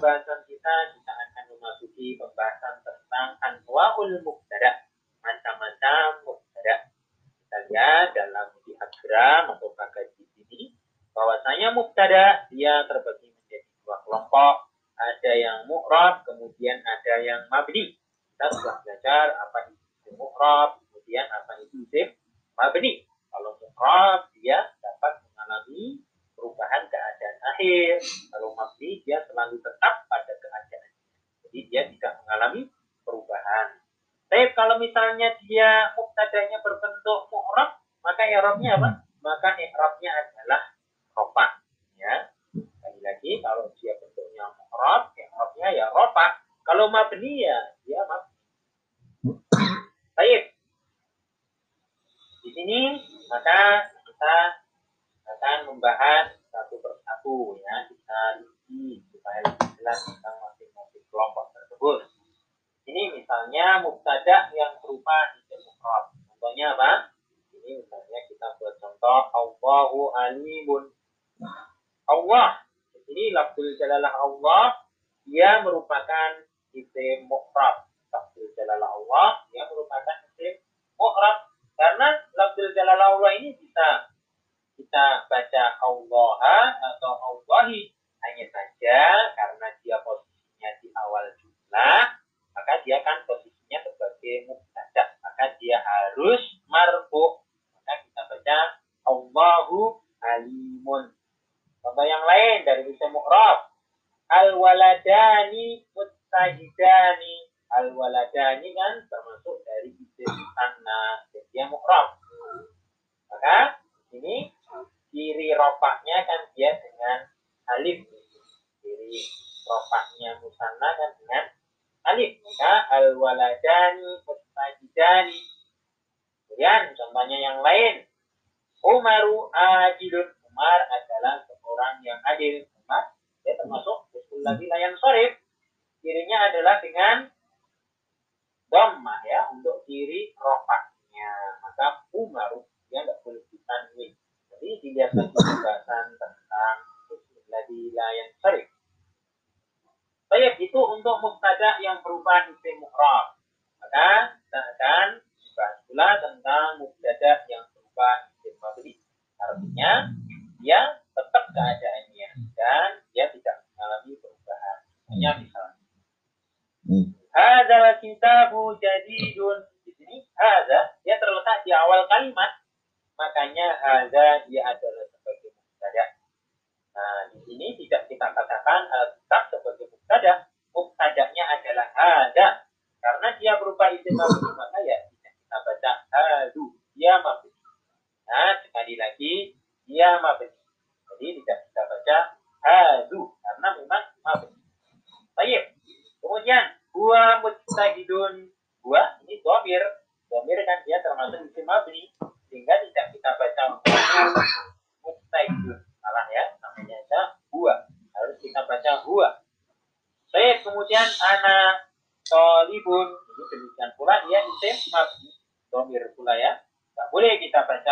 Pembahasan kita kita akan memasuki pembahasan tentang anwaul mubtada, macam-macam mubtada. Kita lihat dalam diagram atau kaji ini bahwasanya mubtada dia terbagi menjadi dua kelompok. Ada yang mu'rab, kemudian ada yang mabni. Kita sudah belajar apa itu mu'rab, kemudian apa itu isim mabni. Kalau mu'rab dia dapat mengalami perubahan akhir. Kalau mabni dia selalu tetap pada keadaan. Jadi dia tidak mengalami perubahan. Tapi kalau misalnya dia muktadanya berbentuk mu'rab, maka i'rabnya apa? Maka i'rabnya adalah ropa. Ya. Lagi lagi kalau dia bentuknya mu'rab, i'rabnya ya ropa. Kalau mabni ya dia mabni. Baik. Di sini maka kita akan membahas satu ya kita rinci supaya lebih jelas tentang masing-masing kelompok tersebut. Ini misalnya mubtada yang berupa isim mufrad. Contohnya apa? Ini misalnya kita buat contoh Allahu alimun. Allah. Jadi lafzul jalalah Allah dia merupakan isim mufrad. Lafzul jalalah Allah dia merupakan isim mufrad karena lafzul jalalah Allah ini bisa kita baca Allah atau Hanya saja karena dia posisinya di awal jumlah maka dia kan posisinya sebagai mubtada. Maka dia harus marfu. Maka kita baca Allahu alimun. Contoh yang lain dari isim mu'rab. Al waladani mutajidani al waladani kan termasuk dari isim tanah jadi dia mu'rab. Maka ini ciri ropaknya kan dia alif. Ciri ropaknya musanna kan dengan alif. Maka al waladani mustajidani kemudian contohnya yang lain. Umaru ajilun. Umar adalah seorang yang adil. Umar dia termasuk lagi layan sorif cirinya adalah dengan dhammah ya untuk ciri ropaknya maka Umaru dia nggak boleh ditanwin jadi dilihat lagi pembahasan lagi layan sering. Baik, itu untuk mubtada yang berupa isim mu'rab. Maka kita akan bahas pula tentang mubtada yang berupa isim mabni. Artinya dia tetap keadaannya dan dia tidak mengalami perubahan. Hanya misalnya. Hadal kitabu jadidun. Di sini, hada, dia terletak di awal kalimat makanya hadza dia adalah mabni maka ya kita baca hadu. Dia mabni. Nah, sekali lagi dia mabni. Jadi tidak kita baca hadu karena memang mabni. Baik. Kemudian gua mujtahidun. Gua ini domir. Domir kan dia termasuk isim mabni sehingga tidak kita baca mustahil salah ya namanya aja gua harus kita baca gua baik kemudian anak solibun demikian pula dia isim mabni domir pula ya. Tak boleh kita baca